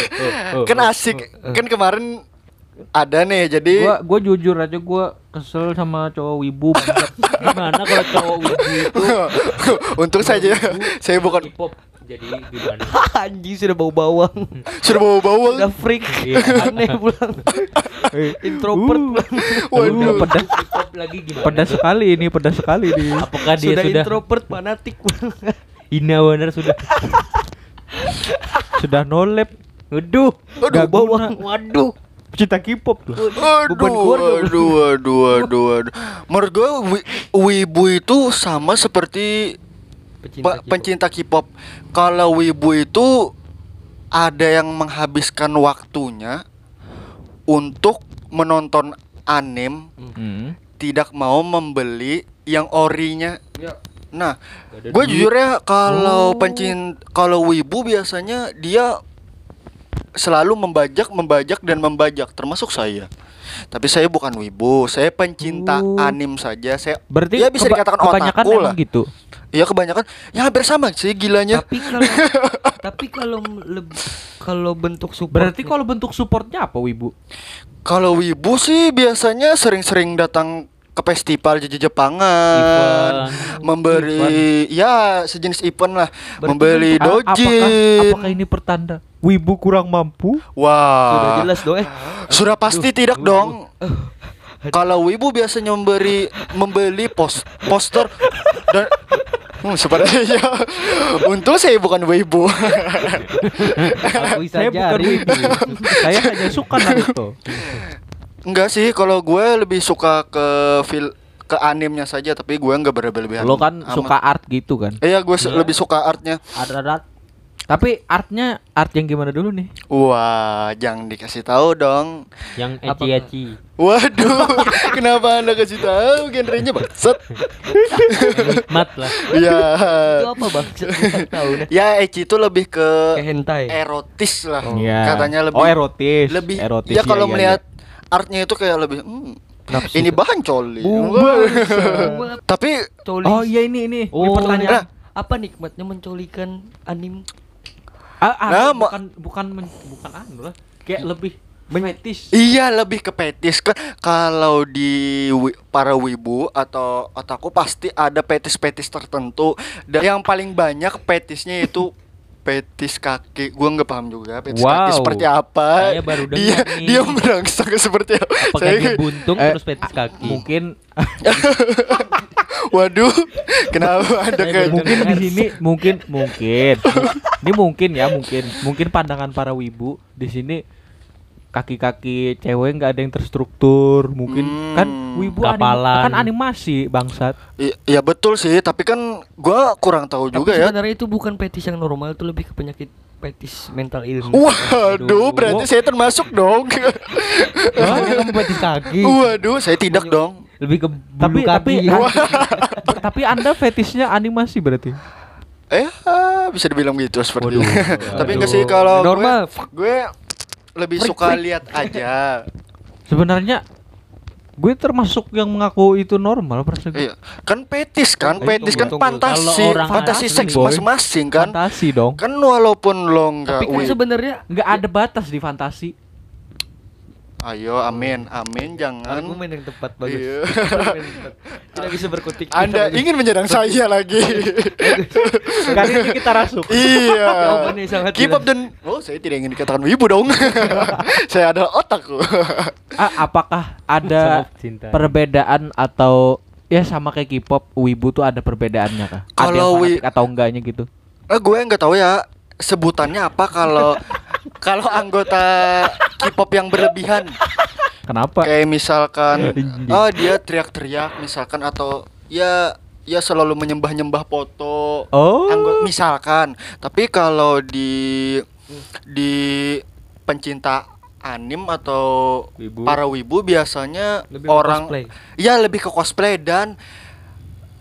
oh, kan asik. Kan kemarin ada nih jadi Gua gua jujur aja gua kesel sama cowok wibu. Gimana kalau cowok wibu itu Untung saja saya bukan K-pop jadi gimana? Anjing sudah bau bawang. sudah bawa bawang. Udah freak. Iya. Aneh pulang. Introvert Uh. pulang. Waduh. Uh, pedas lagi gimana? pedas sekali ini pedas sekali nih Apakah dia Sudah sudah introvert fanatik hina bener sudah? sudah nolep Waduh, Gak bawang. guna. waduh. Cinta K-pop tuh Aduh, bro. aduh, aduh, aduh, aduh. Menurut gue wi- wibu itu sama seperti Pecinta pencinta K-pop. Kalau wibu itu ada yang menghabiskan waktunya untuk menonton anime, Hmm. tidak mau membeli yang orinya. Ya. Nah, gue jujur ya kalau Oh. pencin kalau wibu biasanya dia selalu membajak, membajak dan membajak, termasuk saya. Tapi saya bukan wibu, saya pencinta Oh. anim saja. Saya berarti ya bisa keba- dikatakan kebanyakan otaku lah. gitu Iya kebanyakan, ya hampir sama sih gilanya. Tapi kalau tapi kalau lebih kalau bentuk support berarti kalau bentuk supportnya apa wibu Kalau wibu sih biasanya sering-sering datang ke festival di Jepangan, Event. memberi ya sejenis event lah, Berarti membeli A- apakah dojin. apakah ini pertanda wibu kurang mampu Wah, sudah jelas dong eh. Sudah pasti tidak dong. Kalau wibu biasanya memberi membeli pos poster dan hmm, sepertinya untung saya bukan wibu. Saya saja bukan wibu saya hanya suka Naruto Enggak sih, kalau gue lebih suka ke fil ke animnya saja, tapi gue nggak berlebihan. lo kan amat. suka art gitu kan Iya, gue se- lebih suka artnya. art art, art. Tapi artnya art yang gimana dulu nih Wah, jangan dikasih tahu dong. Yang Apa? eci-eci. Waduh, kenapa anda kasih tahu genrenya bangsat? Nikmat lah. Ya, Itu apa bang? Saya tahu nih. ya Eci itu lebih ke Kayak hentai. erotis lah. Iya. Katanya lebih oh erotis lebih erotis ya kalau iya, iya, melihat artnya itu kayak lebih hmm, Nafsu. ini bahan coli. Tapi Coli. iya. oh iya ini ini ini Oh, pertanyaan Apa nikmatnya mencolikan anim? Ah, ah, Nah, bukan bukan men- bukan anu lah. Kayak lebih fetish. iya lebih ke petis kan kalau di wi- para wibu atau otaku pasti ada petis-petis tertentu. Dan yang paling banyak petisnya itu petis kaki. Gua nggak paham juga petis kaki Wow. seperti apa. Saya baru dengar dia nih. dia merangsang seperti apa. Apakah Saya- dia buntung Eh, terus petis kaki? mungkin waduh kenapa ada kayak mungkin di sini mungkin mungkin ini mungkin ya mungkin mungkin pandangan para wibu di sini kaki-kaki cewek nggak ada yang terstruktur mungkin Hmm. kan wibu anim- Kapalan. kan animasi bangsat I- Iya betul sih, tapi kan gua kurang tahu Tapi juga ya. sebenarnya itu bukan petis yang normal, itu lebih ke penyakit petis mental illness. Waduh, berarti saya termasuk dong. Makanya kamu petis kaki. Waduh, saya tidak dong. Lebih ke bulu tapi tapi kaki. tapi anda fetishnya animasi berarti Eh, bisa dibilang gitu seperti Waduh, itu. Tapi enggak sih waduh. kalau gue- Normal. Gue, lebih Freak, suka lihat aja. sebenarnya gue termasuk yang mengaku itu normal perasaan gue. Iya, kan petis kan, Eh, petis kan tunggu, fantasi, orang fantasi asli, seks masing-masing kan. fantasi dong Kan walaupun lo enggak Tapi kan sebenarnya nggak ada batas di fantasi Ayo, amin, amin, jangan. argumen yang tepat bagus. Iya. Argumen yang tepat. Tidak bisa berkutik. Anda ingin menyerang saya lagi. kali ini kita rasuk iya. K-pop jelas. dan oh saya tidak ingin dikatakan wibu dong. saya adalah otakku. Ah, apakah ada perbedaan atau ya sama kayak K-pop wibu tuh ada perbedaannya kah? ada Kalau yang fanatik atau enggaknya gitu? Eh, gue nggak tahu ya sebutannya apa kalau kalau anggota K-pop yang berlebihan. Kenapa? Kayak misalkan oh dia teriak-teriak misalkan atau ya ya selalu menyembah-nyembah foto. Oh. Anggo- misalkan. Tapi kalau di di pencinta anim atau Wibu. para wibu biasanya Lebih orang cosplay. Iya lebih ke cosplay dan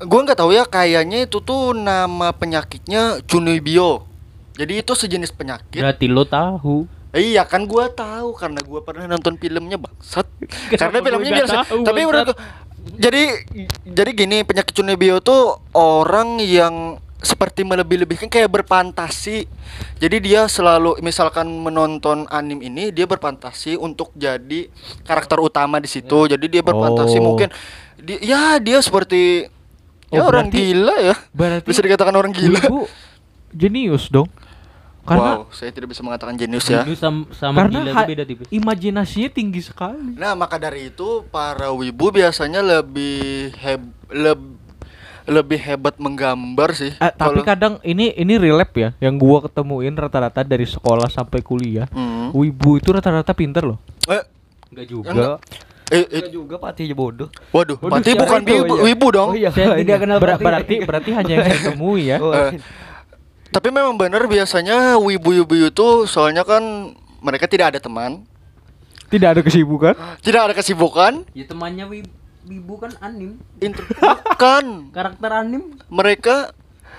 gue nggak tahu ya kayaknya itu tuh nama penyakitnya Cunibio. Jadi itu sejenis penyakit. Berarti lo tahu. Iya kan gua tahu karena gua pernah nonton filmnya bangsat. karena filmnya biasa. tahu, Tapi bangsat? menurut gua- jadi jadi gini penyakit Cunibio tuh orang yang seperti melebih-lebihkan kayak berfantasi. Jadi dia selalu misalkan menonton anim ini dia berfantasi untuk jadi karakter utama di situ. Jadi dia berfantasi Oh. mungkin di, ya dia seperti ya Oh, orang berarti- gila ya. Berarti Bisa dikatakan orang gila. Jenius dong. Karena wow, saya tidak bisa mengatakan jenius ya. Ini sama, sama karena gila beda tipis. imajinasinya tinggi sekali. Nah, maka dari itu para wibu biasanya lebih heb leb- lebih hebat menggambar sih. Eh, tapi kadang ini ini relap ya, yang gua ketemuin rata-rata dari sekolah sampai kuliah. Hmm. Wibu itu rata-rata pinter loh. Eh, Enggak juga. Enggak. eh, eh, Enggak juga Pati aja bodoh. waduh, bukan wibu, Oh, iya. wibu dong. Oh iya, Saya tidak kenal Ber- berarti berarti hanya yang saya temui ya. Oh, Tapi memang benar biasanya wibu-wibu itu soalnya kan mereka tidak ada teman, Tidak ada kesibukan. tidak ada kesibukan. Ya temannya Wib Wibu kan anim. Intro- bukan, Karakter anim mereka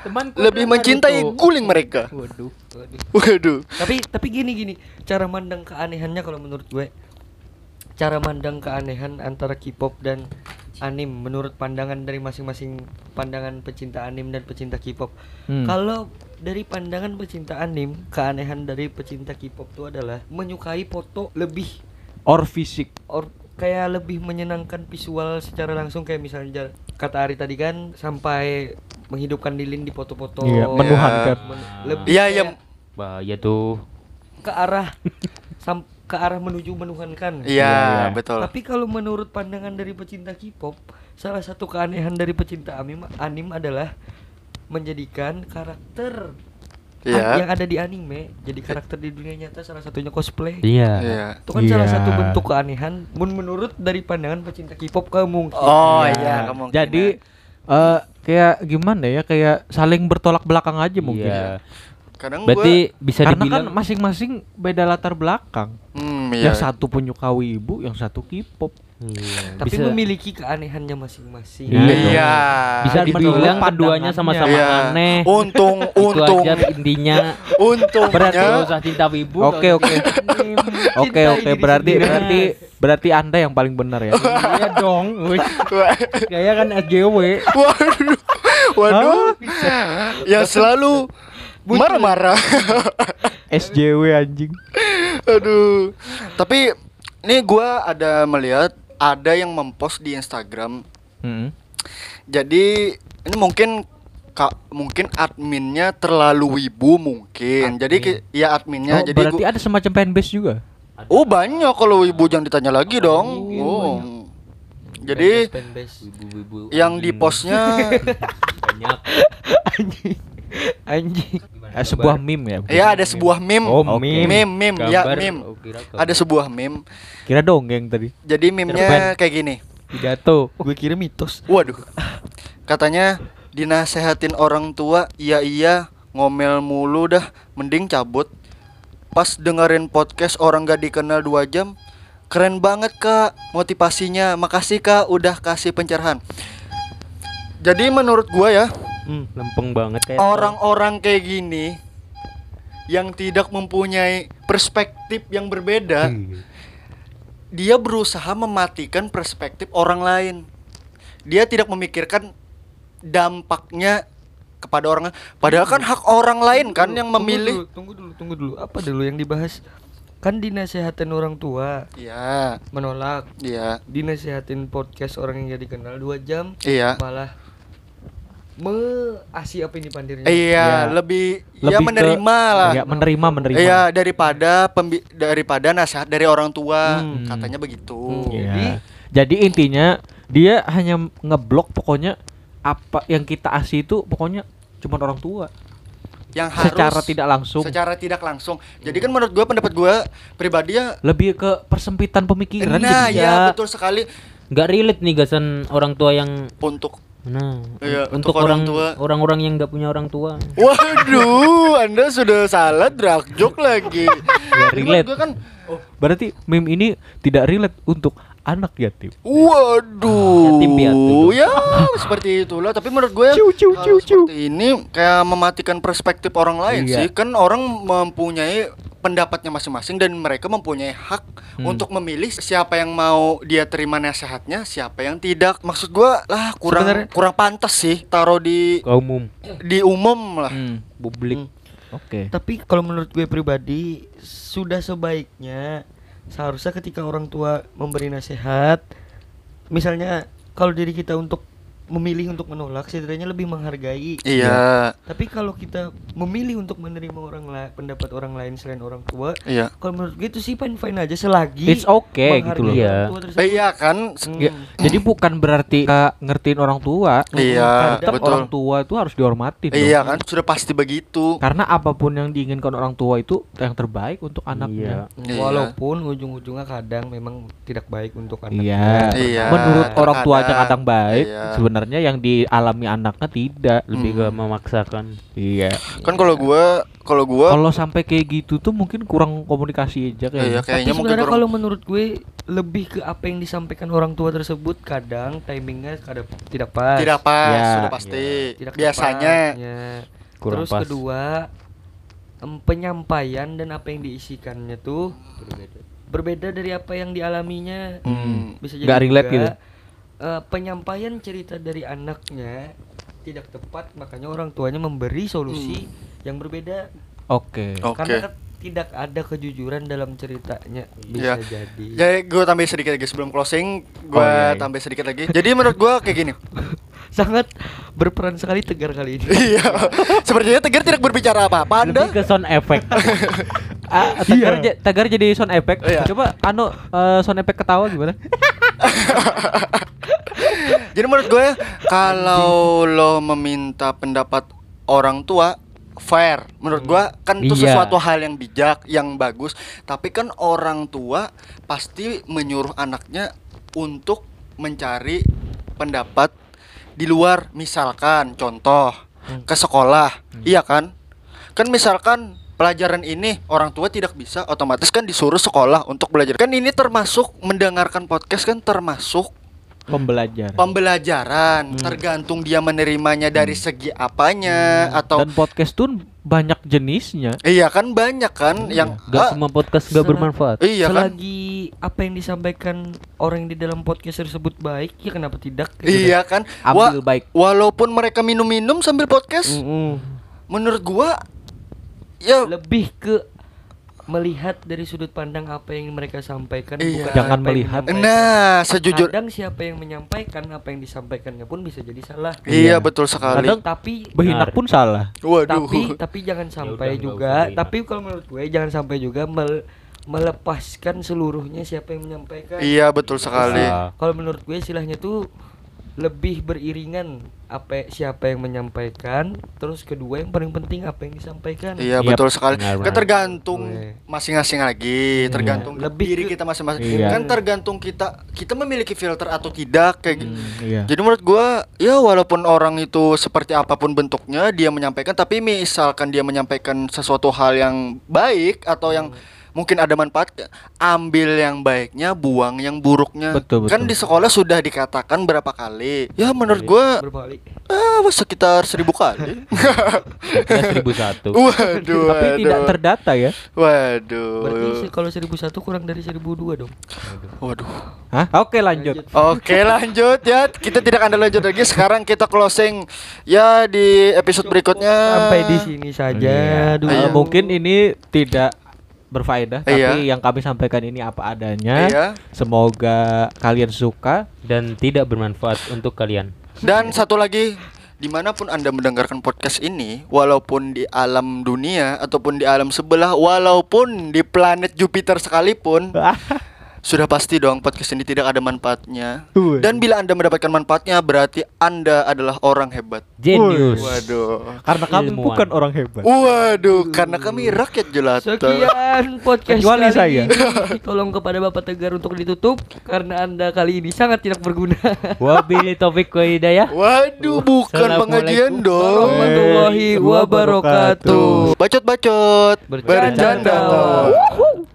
temanku lebih mencintai Naruto. guling mereka. Waduh. Waduh. Waduh. tapi tapi gini gini cara mandang keanehannya kalau menurut gue cara mandang keanehan antara K-pop dan anim menurut pandangan dari masing-masing pandangan pecinta anim dan pecinta K-pop Hmm. kalau dari pandangan pecinta anim keanehan dari pecinta K-pop itu adalah menyukai foto lebih Or fisik. or kayak lebih menyenangkan visual secara langsung kayak misalnya kata Ari tadi kan sampai menghidupkan lilin di foto-foto Iya, menuhankan. Men- lebih Iya, iya. Bahaya tuh. ke arah sam- ke arah menuju menuhankan. Iya, iya. betul. Tapi kalau menurut pandangan dari pecinta K-pop, salah satu keanehan dari pecinta anim, anim adalah menjadikan karakter Iya. a- yang ada di anime jadi karakter di dunia nyata salah satunya cosplay. Iya. Iya. Itu kan salah Iya. satu bentuk keanehan mun- menurut dari pandangan pecinta K-pop kemungkinan. Oh, Iya. kemungkinan. Jadi eh kayak gimana ya? Kayak saling bertolak belakang aja mungkin. Iya. ya. Kadang Berarti bisa Karena dibilang kan masing-masing beda latar belakang. gua hmm, iya. Yang satu penyuka wibu, yang satu K-pop. Iya, Tapi bisa memiliki keanehannya masing-masing. Iya. Iya. bisa Dan dibilang keduanya sama-sama Iya. aneh. Untung, untung, aja intinya. untungnya. Berarti usah cinta wibu. nggak Oke, oke. Oke, oke. Berarti sendiri. berarti berarti Anda yang paling benar ya. Iya dong. Kayak kan SJW. Waduh, waduh, yang selalu marah-marah. SJW anjing. Aduh, tapi nih gua ada melihat ada yang mempost di Instagram. Mm-mm. Jadi ini mungkin kak mungkin adminnya terlalu wibu mungkin. Jadi ki- ya adminnya. Oh, jadi berarti gua- ada semacam fanbase juga. oh banyak kalau wibu jangan ditanya lagi dong. Oh. Jadi Fanbase. Wibu-wibu. yang di anjing. postnya banyak. anjing. Anjing. Eh, sebuah meme ya. ya ada sebuah meme. Oh, meme. meme, meme, ya Gambar, meme. oh, kira gambar. Ada sebuah meme. Kira dongeng tadi. Jadi meme-nya kayak gini. Pidato. Gue kira mitos. Waduh. Katanya dinasehatin orang tua, iya iya ngomel mulu dah, mending cabut. Pas dengerin podcast orang gak dikenal dua jam, keren banget kak motivasinya. Makasih kak udah kasih pencerahan. Jadi menurut gua ya Hmm, lempeng banget kayak orang-orang kayak gini yang tidak mempunyai perspektif yang berbeda, dia berusaha mematikan perspektif orang lain. Dia tidak memikirkan dampaknya kepada orang lain. Padahal kan hak orang lain kan yang memilih. Tunggu dulu, tunggu dulu. Apa dulu yang dibahas? Kan dinasehatin orang tua Iya, menolak. iya, Dinasehatin podcast orang yang gak dikenal dua jam iya. malah measi apa ini pandirnya? Iya, Iya. lebih, ya Lebih ke- menerima lah. Ya, menerima menerima. Iya, daripada pembi- daripada nasihat dari orang tua, Hmm. katanya begitu. Hmm. Iya. Jadi, Jadi intinya dia hanya ngeblok pokoknya apa yang kita asih itu pokoknya cuma orang tua. Yang harus Secara tidak langsung. Secara tidak langsung. Jadi kan menurut gua pendapat gua pribadi ya Lebih ke persempitan pemikiran Nah, jadinya. ya betul sekali nggak relate nih gasan orang tua yang untuk nah Iya, untuk, untuk orang orang tua. orang-orang yang nggak punya orang tua Waduh, Anda sudah salah drag joke lagi. Ya, relate. gua kan Berarti meme ini tidak relate untuk anak yatim. Waduh, Yatim piatu. ya seperti itulah. Tapi menurut gue Ciu, ciu, ciu, ini kayak mematikan perspektif orang lain Iya. sih. Kan orang mempunyai pendapatnya masing-masing dan mereka mempunyai hak Hmm. untuk memilih siapa yang mau dia terima nasihatnya, siapa yang tidak. Maksud gue lah kurang Sebenarnya- kurang pantas sih taruh di Ke umum di umum lah. Hmm, publik. Oke. Tapi kalau menurut gue pribadi sudah sebaiknya seharusnya ketika orang tua memberi nasihat, misalnya kalau diri kita untuk memilih untuk menolak, setidaknya lebih menghargai. Iya, Tapi kalau kita memilih untuk menerima orang lain, pendapat orang lain selain orang tua, iya. kalau menurut gue itu sih fine fine aja selagi It's okay gitu loh. Iya. Eh, iya kan? Hmm. Ya, jadi bukan berarti uh, ngertiin orang tua. Iya, Tetap betul. orang tua itu harus dihormati dong. Iya kan? Sudah pasti begitu. Karena apa pun yang diinginkan orang tua itu yang terbaik untuk anaknya. Iya. Walaupun ujung-ujungnya kadang memang tidak baik untuk Iya. anaknya. Iya. Menurut orang tua aja kadang baik, Iya. sebenarnya yang dialami anaknya tidak. Lebih ke memaksakan. Iya. Kan kalau gua kalau gua Kalau sampai kayak gitu tuh mungkin kurang komunikasi aja Iya, kayaknya. Tapi kayaknya mungkin sebenarnya kalau menurut gue lebih ke apa yang disampaikan orang tua tersebut kadang timingnya kadang tidak pas. tidak pas, Ya, sudah pasti. Tidak Biasanya tepatnya. Kurang Terus pas. kedua em, penyampaian dan apa yang diisikannya tuh berbeda. Berbeda dari apa yang dialaminya. Hmm. Bisa jadi Nggak relate gitu? Eh, penyampaian cerita dari anaknya tidak tepat makanya orang tuanya memberi solusi yang berbeda Oke. Hmm. Oke. karena kan tidak ada kejujuran dalam ceritanya Ya. bisa jadi Jadi gue tambahin sedikit lagi sebelum closing, gue Oh, iya, iya. tambah sedikit lagi. Jadi menurut gue kayak gini. sangat berperan sekali tegar kali ini Iya. Sepertinya Tegar tidak berbicara apa-apa. Anda Lebih ke sound effect. Ah, tagar, ja- tagar jadi sound effect. Iya. Coba anu eh, sound effect ketawa gimana? Jadi menurut gue kalau lo meminta pendapat orang tua fair menurut gue kan itu Iya. sesuatu hal yang bijak yang bagus tapi kan orang tua pasti menyuruh anaknya untuk mencari pendapat di luar misalkan contoh ke sekolah iya kan kan misalkan pelajaran ini orang tua tidak bisa otomatis kan disuruh sekolah untuk belajar kan ini termasuk mendengarkan podcast kan termasuk Pembelajaran. pembelajaran tergantung dia menerimanya dari segi apanya atau Dan podcast tuh banyak jenisnya. iya kan banyak kan yang Gak ah, semua podcast gak bermanfaat. iya kan selagi apa yang disampaikan orang yang di dalam podcast tersebut baik ya kenapa tidak Gitu iya kan Ambil baik. walaupun mereka minum-minum sambil podcast dah. Mm-mm. menurut gua ya lebih ke melihat dari sudut pandang apa yang mereka sampaikan Iya. bukan Jangan melihat. nah sejujur kadang siapa yang menyampaikan apa yang disampaikannya pun bisa jadi salah iya Iya. betul sekali Kadang- tapi Behinak pun salah. waduh tapi tapi jangan sampai udah, nggak juga tapi kalau menurut gue jangan sampai juga mel- melepaskan seluruhnya siapa yang menyampaikan iya betul sekali kalau menurut gue istilahnya tuh lebih beriringan apa siapa yang menyampaikan terus kedua yang paling penting apa yang disampaikan Iya Yap, betul sekali. benar, Kan benar. tergantung Iya. masing-masing lagi, tergantung Lebih diri ke- kita masing-masing. Iya. Kan tergantung kita kita memiliki filter atau tidak kayak gitu. Iya. Jadi menurut gua ya walaupun orang itu seperti apa pun bentuknya dia menyampaikan tapi misalkan dia menyampaikan sesuatu hal yang baik atau yang mungkin ada manfaat ambil yang baiknya buang yang buruknya Betul, kan betul. di sekolah sudah dikatakan berapa kali ya menurut gua berapa kali ah, sekitar seribu kali seribu satu. waduh Tapi tidak waduh. terdata ya. waduh berarti kalau 1001 kurang dari 1002 dong waduh Hah? Oke lanjut. Oke lanjut ya Kita tidak akan lanjut lagi Sekarang kita closing Ya di episode berikutnya sampai di sini saja Iya. dulu Eh, mungkin ini tidak berfaedah, Iya. tapi yang kami sampaikan ini apa adanya. Iya Semoga kalian suka. Dan tidak bermanfaat untuk kalian. Dan satu lagi Di mana pun anda mendengarkan podcast ini Walaupun di alam dunia Ataupun di alam sebelah Walaupun di planet Jupiter sekalipun Sudah pasti dong podcast ini tidak ada manfaatnya Dan bila anda mendapatkan manfaatnya Berarti anda adalah orang hebat Genius. Waduh Karena kami Ilmuwan. bukan orang hebat. Waduh Karena kami rakyat jelata Sekian podcast Kecuali kali saya. ini. Tolong kepada Bapak Tegar untuk ditutup karena Anda kali ini sangat tidak berguna. Wabillahi taufiq wa hidayah. Waduh bukan pengajian dong Warahmatullahi wabarakatuh. Bacot-bacot Bercanda. Bercanda